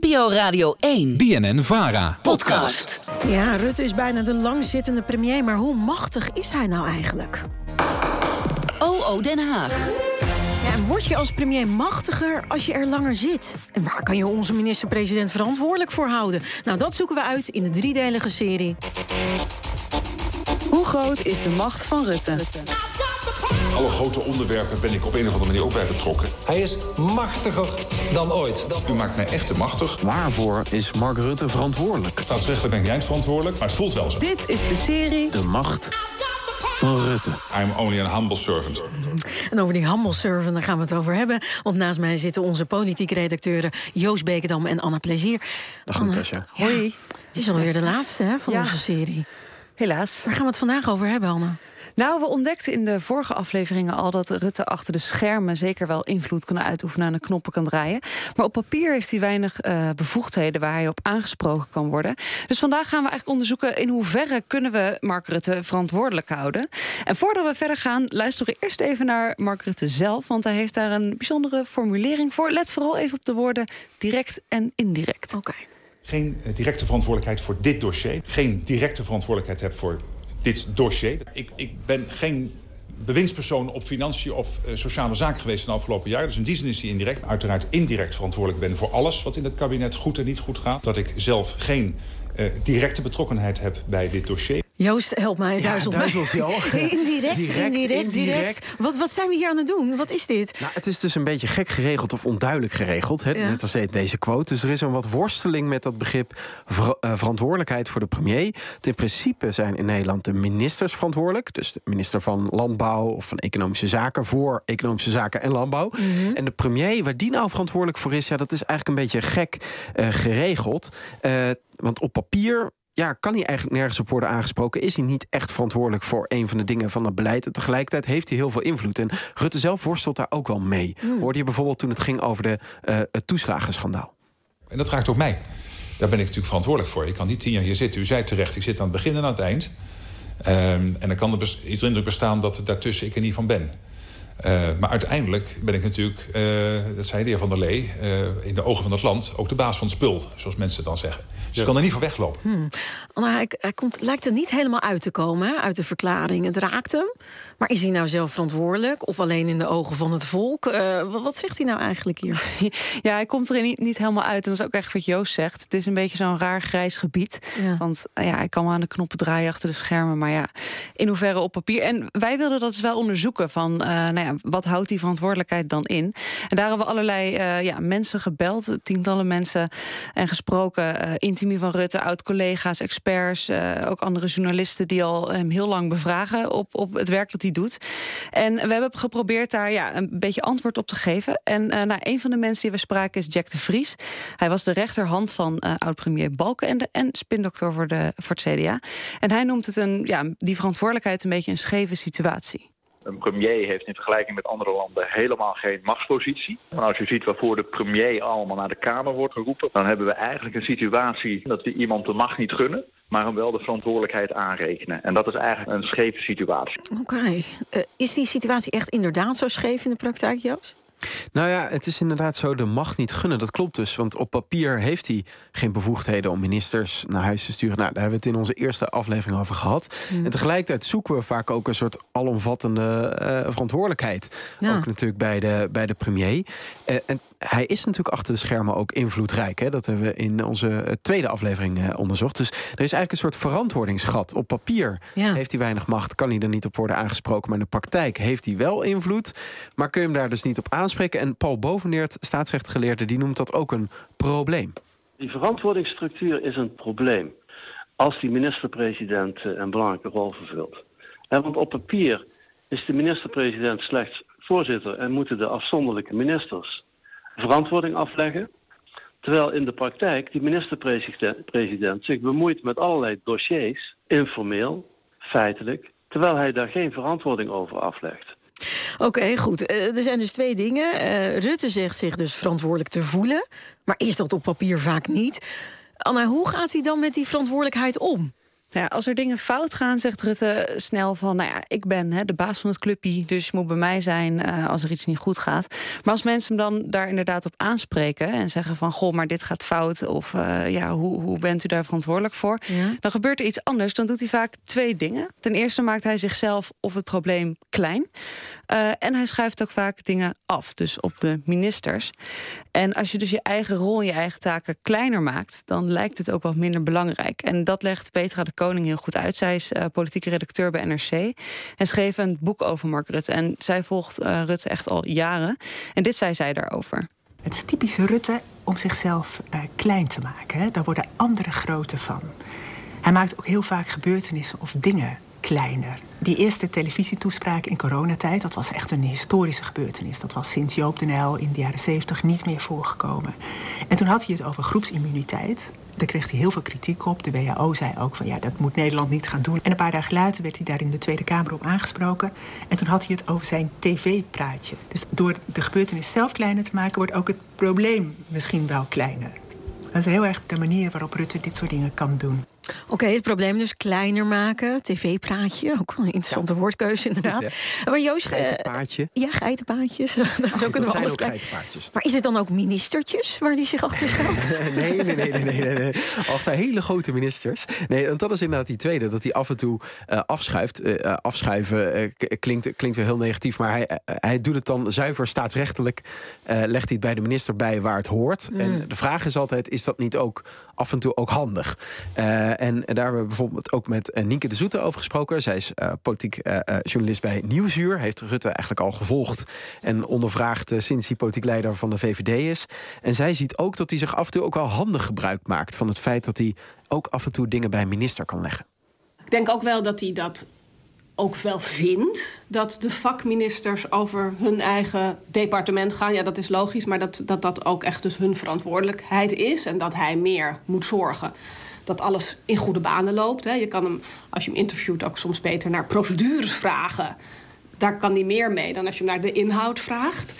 NPO Radio 1. BNN Vara. Podcast. Ja, Rutte is bijna de langzittende premier, maar hoe machtig is hij nou eigenlijk? OO Den Haag. Ja, en word je als premier machtiger als je er langer zit? En waar kan je onze minister-president verantwoordelijk voor houden? Nou, dat zoeken we uit in de driedelige serie. Hoe groot is de macht van Rutte? Alle grote onderwerpen ben ik op een of andere manier ook bij betrokken. Hij is machtiger dan ooit. U maakt mij echt te machtig. Waarvoor is Mark Rutte verantwoordelijk? Staatsrechtelijk ben ik niet eindverantwoordelijk, maar het voelt wel zo. Dit is de serie De macht van Rutte. I'm only a humble servant. En over die humble servant, daar gaan we het over hebben. Want naast mij zitten onze politieke redacteuren Joost Bekendam en Anna Plezier. Dag Anna, Natasja. ja, Hoi. Het is alweer de laatste hè, van Ja. onze serie. Helaas. Waar gaan we het vandaag over hebben, Anna? Nou, we ontdekten in de vorige afleveringen al dat Rutte achter de schermen zeker wel invloed kan uitoefenen en de knoppen kan draaien. Maar op papier heeft hij weinig eh, bevoegdheden waar hij op aangesproken kan worden. Dus vandaag gaan we eigenlijk onderzoeken in hoeverre kunnen we Mark Rutte verantwoordelijk houden. En voordat we verder gaan, luisteren we eerst even naar Mark Rutte zelf, want hij heeft daar een bijzondere formulering voor. Let vooral even op de woorden direct en indirect. Oké. Geen eh, directe verantwoordelijkheid voor dit dossier. Geen directe verantwoordelijkheid heb voor dit dossier. Ik, ik ben geen bewindspersoon op financiën of eh, sociale zaken geweest in de afgelopen jaren. Dus in die zin is hij indirect. Uiteraard indirect verantwoordelijk ben voor alles wat in het kabinet goed en niet goed gaat. Dat ik zelf geen eh, directe betrokkenheid heb bij dit dossier. Joost, help mij, duizelt jou. indirect, Direct, indirect, direct. indirect. Wat, wat zijn we hier aan het doen? Wat is dit? Nou, het is dus een beetje gek geregeld of onduidelijk geregeld. Hè? Ja. Net als deze quote. Dus er is een wat worsteling met dat begrip ver- eh, verantwoordelijkheid voor de premier. In principe zijn in Nederland de ministers verantwoordelijk. Dus de minister van Landbouw of van Economische Zaken voor Economische Zaken en Landbouw. En de premier, waar die nou verantwoordelijk voor is, ja, dat is eigenlijk een beetje gek eh, geregeld. Eh, want op papier ja, kan hij eigenlijk nergens op worden aangesproken. Is hij niet echt verantwoordelijk voor een van de dingen van het beleid. En tegelijkertijd heeft hij heel veel invloed. En Rutte zelf worstelt daar ook wel mee. Hoorde je bijvoorbeeld toen het ging over de, eh, het toeslagenschandaal. En dat raakt ook mij. Daar ben ik natuurlijk verantwoordelijk voor. Ik kan niet tien jaar hier zitten. U zei terecht, ik zit aan het begin en aan het eind. Ehm, en dan kan er iets indruk bestaan dat daartussen ik er niet van ben. Eh, maar uiteindelijk ben ik natuurlijk, eh, dat zei de heer Van der Lee... eh, in de ogen van het land ook de baas van het spul, zoals mensen dan zeggen. Dus ik kan er niet van weglopen. Anna, hij, hij komt, lijkt er niet helemaal uit te komen hè, uit de verklaring. Het raakt hem. Maar is hij nou zelf verantwoordelijk? Of alleen in de ogen van het volk? Eh, wat, wat zegt hij nou eigenlijk hier? Ja, hij komt er niet, niet helemaal uit. En dat is ook echt wat Joost zegt. Het is een beetje zo'n raar grijs gebied. Ja. Want ja, hij kan wel aan de knoppen draaien achter de schermen. Maar ja, in hoeverre op papier. En wij wilden dat dus wel onderzoeken. Van, eh, nou ja, wat houdt die verantwoordelijkheid dan in? En daar hebben we allerlei eh, ja, mensen gebeld. Tientallen mensen. En gesproken. intimie van Rutte, oud-collega's, experts. eh, ook andere journalisten die al hem heel lang bevragen op, op het werk dat hij doet. En we hebben geprobeerd daar ja, een beetje antwoord op te geven. En eh nou, een van de mensen die we spraken is Jack de Vries. Hij was de rechterhand van oud-premier Balkenende en spindokter voor, de, voor het CDA. En hij noemt het een, ja, die verantwoordelijkheid een beetje een scheve situatie. Een premier heeft in vergelijking met andere landen helemaal geen machtspositie. Maar als je ziet waarvoor de premier allemaal naar de Kamer wordt geroepen... dan hebben we eigenlijk een situatie dat we iemand de macht niet gunnen... maar hem wel de verantwoordelijkheid aanrekenen. En dat is eigenlijk een scheve situatie. Oké. Eh, is die situatie echt inderdaad zo scheef in de praktijk, Joost? Nou ja, het is inderdaad zo, de macht niet gunnen. Dat klopt dus, want op papier heeft hij geen bevoegdheden om ministers naar huis te sturen. Nou, daar hebben we het in onze eerste aflevering over gehad. En tegelijkertijd zoeken we vaak ook een soort alomvattende eh, verantwoordelijkheid. Ja. Ook natuurlijk bij de, bij de premier. Eh, en hij is natuurlijk achter de schermen ook invloedrijk. Hè? Dat hebben we in onze eh, tweede aflevering eh, onderzocht. Dus er is eigenlijk een soort verantwoordingsgat. Op papier Ja. heeft hij weinig macht, kan hij er niet op worden aangesproken. Maar in de praktijk heeft hij wel invloed. Maar kun je hem daar dus niet op aanspreken. En Paul Boveneert, staatsrechtgeleerde, die noemt dat ook een probleem. Die verantwoordingsstructuur is een probleem als die minister-president eh, een belangrijke rol vervult. Want op papier is de minister-president slechts voorzitter en moeten de afzonderlijke ministers verantwoording afleggen. Terwijl in de praktijk die minister-president president zich bemoeit met allerlei dossiers, informeel, feitelijk, terwijl hij daar geen verantwoording over aflegt. Oké, goed. Eh, er zijn dus twee dingen. Eh, Rutte zegt zich dus verantwoordelijk te voelen. Maar is dat op papier vaak niet? Anna, hoe gaat hij dan met die verantwoordelijkheid om? Ja, als er dingen fout gaan, zegt Rutte snel van... nou ja, ik ben hè, de baas van het clubje, dus je moet bij mij zijn... Uh, als er iets niet goed gaat. Maar als mensen hem dan daar inderdaad op aanspreken... en zeggen van, goh, maar dit gaat fout... of uh, ja, hoe, hoe bent u daar verantwoordelijk voor? Ja. Dan gebeurt er iets anders. Dan doet hij vaak twee dingen. Ten eerste maakt hij zichzelf of het probleem klein. Uh, en hij schuift ook vaak dingen af, dus op de ministers. En als je dus je eigen rol en je eigen taken kleiner maakt... dan lijkt het ook wat minder belangrijk. En dat legt Petra de Koning heel goed uit. Zij is uh, politieke redacteur bij NRC en schreef een boek over Mark Rutte. En zij volgt uh, Rutte echt al jaren. En dit zei zij daarover. Het is typisch Rutte om zichzelf uh, klein te maken. Hè? Daar worden andere groter van. Hij maakt ook heel vaak gebeurtenissen of dingen kleiner. Die eerste televisietoespraak in coronatijd, dat was echt een historische gebeurtenis. Dat was sinds Joop den Uyl in de jaren 70 niet meer voorgekomen. En toen had hij het over groepsimmuniteit. Daar kreeg hij heel veel kritiek op. De WHO zei ook van ja, dat moet Nederland niet gaan doen. En een paar dagen later werd hij daar in de Tweede Kamer op aangesproken. En toen had hij het over zijn tv-praatje. Dus door de gebeurtenis zelf kleiner te maken, wordt ook het probleem misschien wel kleiner. Dat is heel erg de manier waarop Rutte dit soort dingen kan doen. Oké, okay, het probleem dus kleiner maken. TV-praatje, ook wel een interessante ja. woordkeuze inderdaad. Ja. Maar Joost... Geitenpaadje. Uh, ja, geitenpaadjes. zo kunnen we alles geitenpaadjes. Maar is het dan ook ministertjes waar die zich achter schuilt? nee, nee, nee, nee, nee, nee, nee. Altijd hele grote ministers. Nee, want dat is inderdaad die tweede. Dat hij af en toe uh, afschuift. Uh, afschuiven klinkt, klinkt weer heel negatief. Maar hij, hij doet het dan zuiver staatsrechtelijk. legt hij het bij de minister bij waar het hoort. Mm. En de vraag is altijd, is dat niet ook af en toe ook handig? En daar hebben we bijvoorbeeld ook met uh, Nienke de Zoete over gesproken. Zij is uh, politiek journalist bij Nieuwsuur. Heeft Rutte eigenlijk al gevolgd en ondervraagd sinds hij politiek leider van de VVD is. En zij ziet ook dat hij zich af en toe ook wel handig gebruik maakt van het feit dat hij ook af en toe dingen bij een minister kan leggen. Ik denk ook wel dat hij dat ook wel vindt dat de vakministers over hun eigen departement gaan. Ja, dat is logisch, maar dat dat, dat ook echt dus hun verantwoordelijkheid is en dat hij meer moet zorgen dat alles in goede banen loopt. Hè. Je kan hem, als je hem interviewt, ook soms beter naar procedures vragen. Daar kan hij meer mee dan als je hem naar de inhoud vraagt.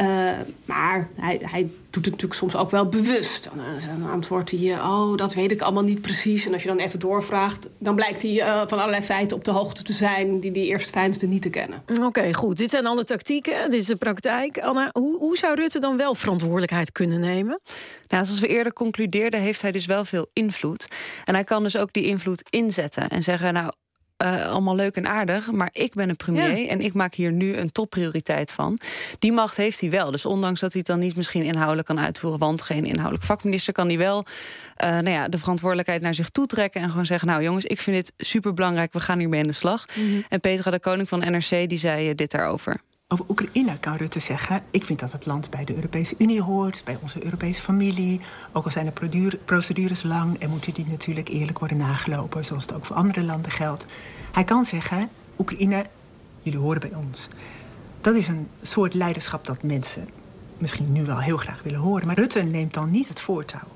Uh, maar hij, hij, doet het natuurlijk soms ook wel bewust. Dan, dan antwoordt hij, oh, dat weet ik allemaal niet precies. En als je dan even doorvraagt, dan blijkt hij uh, van allerlei feiten op de hoogte te zijn... die hij eerst fijnste niet te kennen. Oké, okay, goed. Dit zijn alle tactieken, dit is de praktijk. Anna, hoe, hoe zou Rutte dan wel verantwoordelijkheid kunnen nemen? Nou, zoals we eerder concludeerden, heeft hij dus wel veel invloed. En hij kan dus ook die invloed inzetten en zeggen... nou, uh, allemaal leuk en aardig, maar ik ben een premier ja. en ik maak hier nu een topprioriteit van. Die macht heeft hij wel. Dus ondanks dat hij het dan niet misschien inhoudelijk kan uitvoeren, want geen inhoudelijk vakminister, kan hij wel uh, nou ja, de verantwoordelijkheid naar zich toe trekken en gewoon zeggen: Nou jongens, ik vind dit super belangrijk, we gaan hiermee in de slag. Mm -hmm. En Petra de Koning van NRC die zei uh, dit daarover. Over Oekraïne kan Rutte zeggen: Ik vind dat het land bij de Europese Unie hoort, bij onze Europese familie. Ook al zijn de procedures lang en moeten die natuurlijk eerlijk worden nagelopen, zoals het ook voor andere landen geldt. Hij kan zeggen: Oekraïne, jullie horen bij ons. Dat is een soort leiderschap dat mensen misschien nu wel heel graag willen horen. Maar Rutte neemt dan niet het voortouw.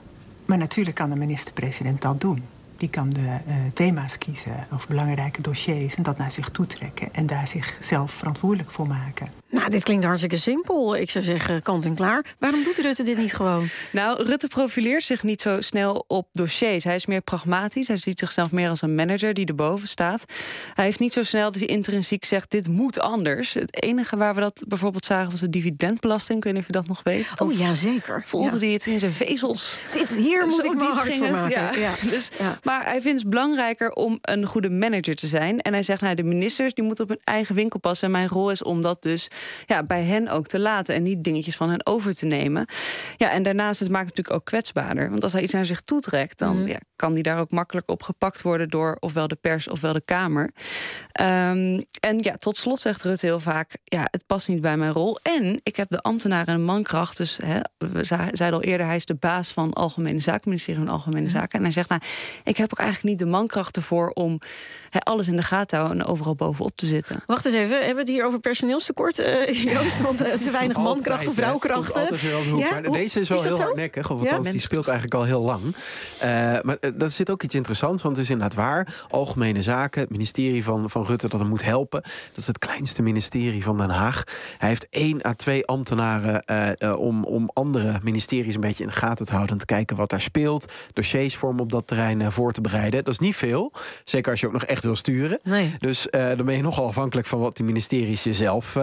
Maar natuurlijk kan de minister-president dat doen. Die kan de uh, thema's kiezen of belangrijke dossiers en dat naar zich toetrekken en daar zichzelf verantwoordelijk voor maken. Dit klinkt hartstikke simpel. Ik zou zeggen, kant en klaar. Waarom doet Rutte dit niet gewoon? Nou, Rutte profileert zich niet zo snel op dossiers. Hij is meer pragmatisch. Hij ziet zichzelf meer als een manager die erboven staat. Hij heeft niet zo snel dat hij intrinsiek zegt: dit moet anders. Het enige waar we dat bijvoorbeeld zagen was de dividendbelasting. Ik weet niet of je dat nog weet. Oh ja, zeker. Voelde ja. hij het in zijn vezels? Dit, hier moet ik me hard voor maken. Ja. Ja. Dus, Maar hij vindt het belangrijker om een goede manager te zijn. En hij zegt: nou, de ministers die moeten op hun eigen winkel passen. En mijn rol is om dat dus ja, bij hen ook te laten en niet dingetjes van hen over te nemen. Ja, en daarnaast het maakt het natuurlijk ook kwetsbaarder. Want als hij iets naar zich toetrekt, dan mm. ja, kan die daar ook makkelijk op gepakt worden door ofwel de pers ofwel de Kamer. Um, en ja, tot slot zegt Rutte heel vaak: ja, het past niet bij mijn rol. En ik heb de ambtenaren een mankracht. Dus hè, we zeiden al eerder, hij is de baas van Algemene Zaken, ministerie van Algemene mm. Zaken. En hij zegt: Nou, ik heb ook eigenlijk niet de mankracht ervoor om hè, alles in de gaten te houden en overal bovenop te zitten. Wacht eens even, hebben we het hier over personeelstekort? Uh, Joost? Want uh, te weinig mankracht of vrouwkrachten. Ja? Deze is wel is heel hardnekkig. Of althans, ja? die speelt eigenlijk al heel lang. Uh, maar uh, dat zit ook iets interessants. Want het is inderdaad waar. Algemene Zaken, het ministerie van, van Rutte dat hem moet helpen. Dat is het kleinste ministerie van Den Haag. Hij heeft één à twee ambtenaren om, om andere ministeries een beetje in de gaten te houden. En te kijken wat daar speelt. Dossiers voor hem op dat terrein voor te bereiden. Dat is niet veel. Zeker als je ook nog echt wil sturen. Nee. Dus dan ben je nogal afhankelijk van wat die ministeries jezelf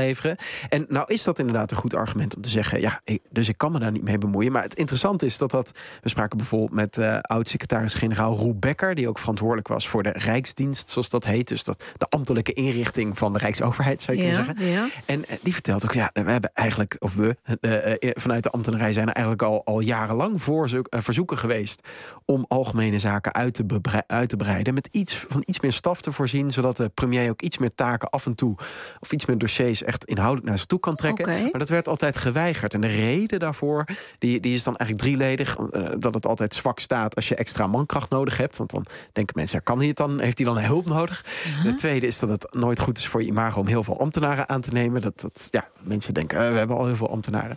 aanleveren. En nou is dat inderdaad een goed argument om te zeggen... ja, dus ik kan me daar niet mee bemoeien. Maar het interessante is dat dat... we spraken bijvoorbeeld met uh, oud-secretaris-generaal Roel Becker... die ook verantwoordelijk was voor de Rijksdienst, zoals dat heet. Dus dat, de ambtelijke inrichting van de Rijksoverheid, zou je ja, kunnen zeggen. Ja. En uh, die vertelt ook, ja, we hebben eigenlijk... of we, uh, vanuit de ambtenarij zijn er eigenlijk al, al jarenlang voorzoek, verzoeken geweest... om algemene zaken uit te, uit te breiden... met iets van iets meer staf te voorzien... zodat de premier ook iets meer taken af en toe... of iets meer dossiers echt inhoudelijk naar zich toe kan trekken. Okay. Maar dat werd altijd geweigerd. En de reden daarvoor die, die is dan eigenlijk drieledig. Uh, dat het altijd zwak staat als je extra mankracht nodig hebt. Want dan denken mensen, ja, kan hij het dan? Heeft hij dan hulp nodig? Uh -huh. De tweede is dat het nooit goed is voor je imago om heel veel ambtenaren aan te nemen. Dat, dat ja, mensen denken, uh, we hebben al heel veel ambtenaren.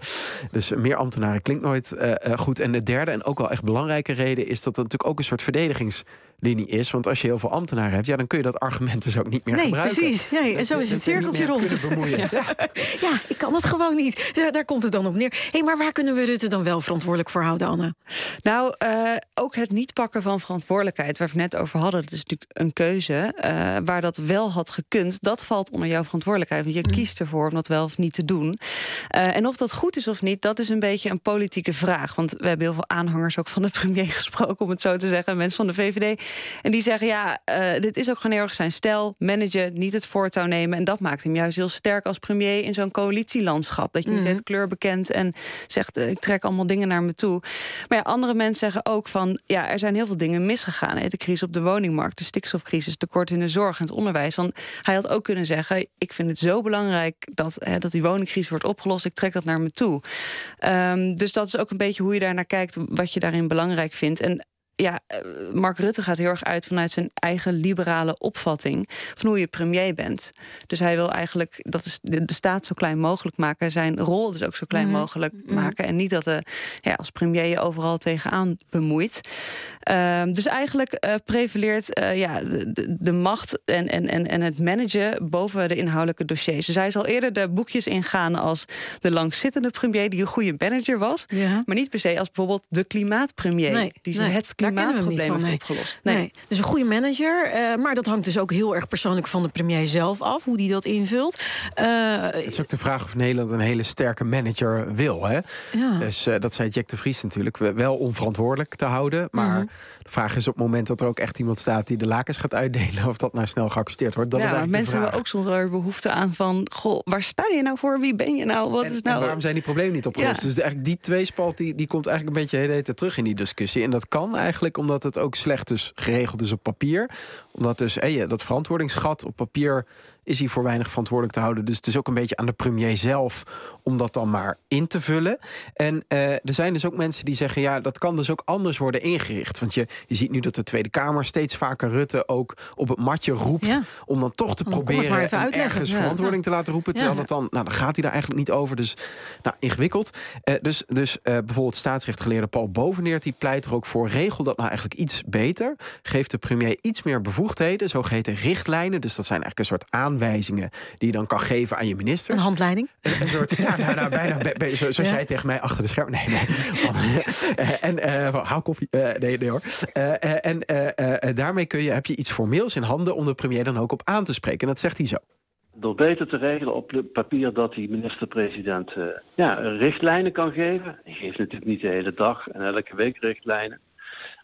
Dus meer ambtenaren klinkt nooit uh, goed. En de derde en ook wel echt belangrijke reden is dat het natuurlijk ook een soort verdedigings linie is. Want als je heel veel ambtenaren hebt, ja, dan kun je dat argument dus ook niet meer nee, gebruiken. Precies. Nee, en zo is het cirkeltje rond. Ja. Ja. ja, ik kan het gewoon niet. Daar komt het dan op neer. Hé, hey, maar waar kunnen we Rutte dan wel verantwoordelijk voor houden, Anne? Nou, uh, ook het niet pakken van verantwoordelijkheid, waar we het net over hadden, dat is natuurlijk een keuze. Uh, waar dat wel had gekund, dat valt onder jouw verantwoordelijkheid. Want je mm. kiest ervoor om dat wel of niet te doen. Uh, en of dat goed is of niet, dat is een beetje een politieke vraag. Want we hebben heel veel aanhangers ook van de premier gesproken, om het zo te zeggen. Mensen van de VVD. En die zeggen, ja, uh, dit is ook gewoon heel erg zijn stijl. Managen, niet het voortouw nemen. En dat maakt hem juist heel sterk als premier in zo'n coalitielandschap. Dat je niet Mhm. het kleur bekent en zegt, uh, ik trek allemaal dingen naar me toe. Maar ja, andere mensen zeggen ook van, ja, er zijn heel veel dingen misgegaan. Hè? De crisis op de woningmarkt, de stikstofcrisis, tekort in de zorg en het onderwijs. Want hij had ook kunnen zeggen, ik vind het zo belangrijk dat, hè, dat die woningcrisis wordt opgelost. Ik trek dat naar me toe. Um, dus dat is ook een beetje hoe je daar naar kijkt, wat je daarin belangrijk vindt. En ja, Mark Rutte gaat heel erg uit vanuit zijn eigen liberale opvatting van hoe je premier bent. Dus hij wil eigenlijk dat de, de staat zo klein mogelijk maken, zijn rol dus ook zo klein mm -hmm. mogelijk maken. En niet dat de, ja, als premier je overal tegenaan bemoeit. Uh, dus eigenlijk uh, prevaleert uh, ja, de, de macht en, en, en, en het managen boven de inhoudelijke dossiers. Dus hij zal eerder de boekjes ingaan als de langzittende premier die een goede manager was. Ja. Maar niet per se als bijvoorbeeld de klimaatpremier. Nee, die nee, het klimaatprobleem heeft opgelost. Nee. nee. Dus een goede manager. Uh, maar dat hangt dus ook heel erg persoonlijk van de premier zelf af, hoe die dat invult. Uh, het is ook de vraag of Nederland een hele sterke manager wil. Hè? Ja. Dus uh, dat zei Jack de Vries natuurlijk. Wel onverantwoordelijk te houden. Maar Mhm. mm -hmm. de vraag is op het moment dat er ook echt iemand staat die de lakens gaat uitdelen, of dat nou snel geaccepteerd wordt. Dat ja, is eigenlijk mensen de vraag. hebben ook soms wel behoefte aan van, goh, waar sta je nou voor? Wie ben je nou? Wat en, is nou? En waarom zijn die problemen niet opgelost? Ja. Dus eigenlijk die tweespalt die, die komt eigenlijk een beetje de hele tijd terug in die discussie. En dat kan eigenlijk omdat het ook slecht dus geregeld is op papier. Omdat dus hey, dat verantwoordingsgat op papier is hij voor weinig verantwoordelijk te houden. Dus het is ook een beetje aan de premier zelf om dat dan maar in te vullen. En uh, er zijn dus ook mensen die zeggen... ja, dat kan dus ook anders worden ingericht. Want je, je ziet nu dat de Tweede Kamer steeds vaker Rutte ook op het matje roept... Ja. om dan toch te Dan proberen ergens Ja. verantwoording te laten roepen. Terwijl dat dan, nou, dan gaat hij daar eigenlijk niet over. Dus nou, ingewikkeld. Uh, dus dus uh, bijvoorbeeld staatsrechtgeleerde Paul Boveneert... die pleit er ook voor, regel dat nou eigenlijk iets beter. Geef de premier iets meer bevoegdheden, zogeheten richtlijnen. Dus dat zijn eigenlijk een soort aanwijzingen... die je dan kan geven aan je ministers. Een handleiding. Een, een soort, ja, nou, nou, bijna, be, be, zo, zo Ja. zei hij tegen mij achter de scherm. Nee, nee. Eh, en eh, hou koffie. Eh, nee, nee hoor. Eh, eh, en daarmee kun je, heb je iets formeels in handen om de premier dan ook op aan te spreken. En dat zegt hij zo. Door beter te regelen op papier dat die minister-president uh, ja, richtlijnen kan geven. Hij geeft natuurlijk niet de hele dag en elke week richtlijnen.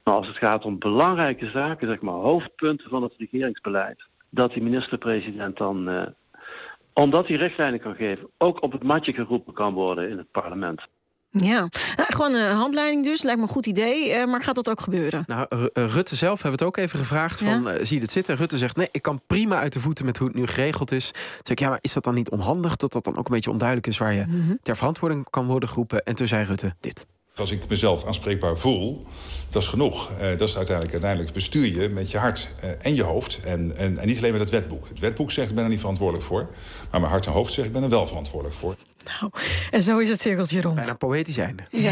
Maar als het gaat om belangrijke zaken, zeg maar hoofdpunten van het regeringsbeleid, dat die minister-president dan, uh, omdat hij richtlijnen kan geven, ook op het matje geroepen kan worden in het parlement. Ja, nou, gewoon een handleiding dus. Lijkt me een goed idee. Uh, maar gaat dat ook gebeuren? Nou, Rutte zelf hebben we het ook even gevraagd. Van, ja? uh, zie je dit zitten? Rutte zegt, nee, ik kan prima uit de voeten met hoe het nu geregeld is. Toen zei ik, ja, maar is dat dan niet onhandig? Dat dat dan ook een beetje onduidelijk is waar je mm -hmm. ter verantwoording kan worden geroepen. En toen zei Rutte dit. Als ik mezelf aanspreekbaar voel, dat is genoeg. Uh, dat is uiteindelijk, uiteindelijk bestuur je met je hart uh, en je hoofd. En, en, en, niet alleen met het wetboek. Het wetboek zegt ik ben er niet verantwoordelijk voor. Maar mijn hart en hoofd zegt ik ben er wel verantwoordelijk voor. Nou, en zo is het cirkeltje rond. Bijna poëtisch einde. Ja,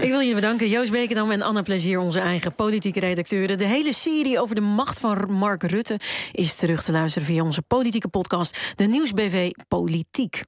ik wil je bedanken, Joost Bekendam en Anna Plezier, onze eigen politieke redacteuren. De hele serie over de macht van Mark Rutte is terug te luisteren via onze politieke podcast, de Nieuwsbv Politiek.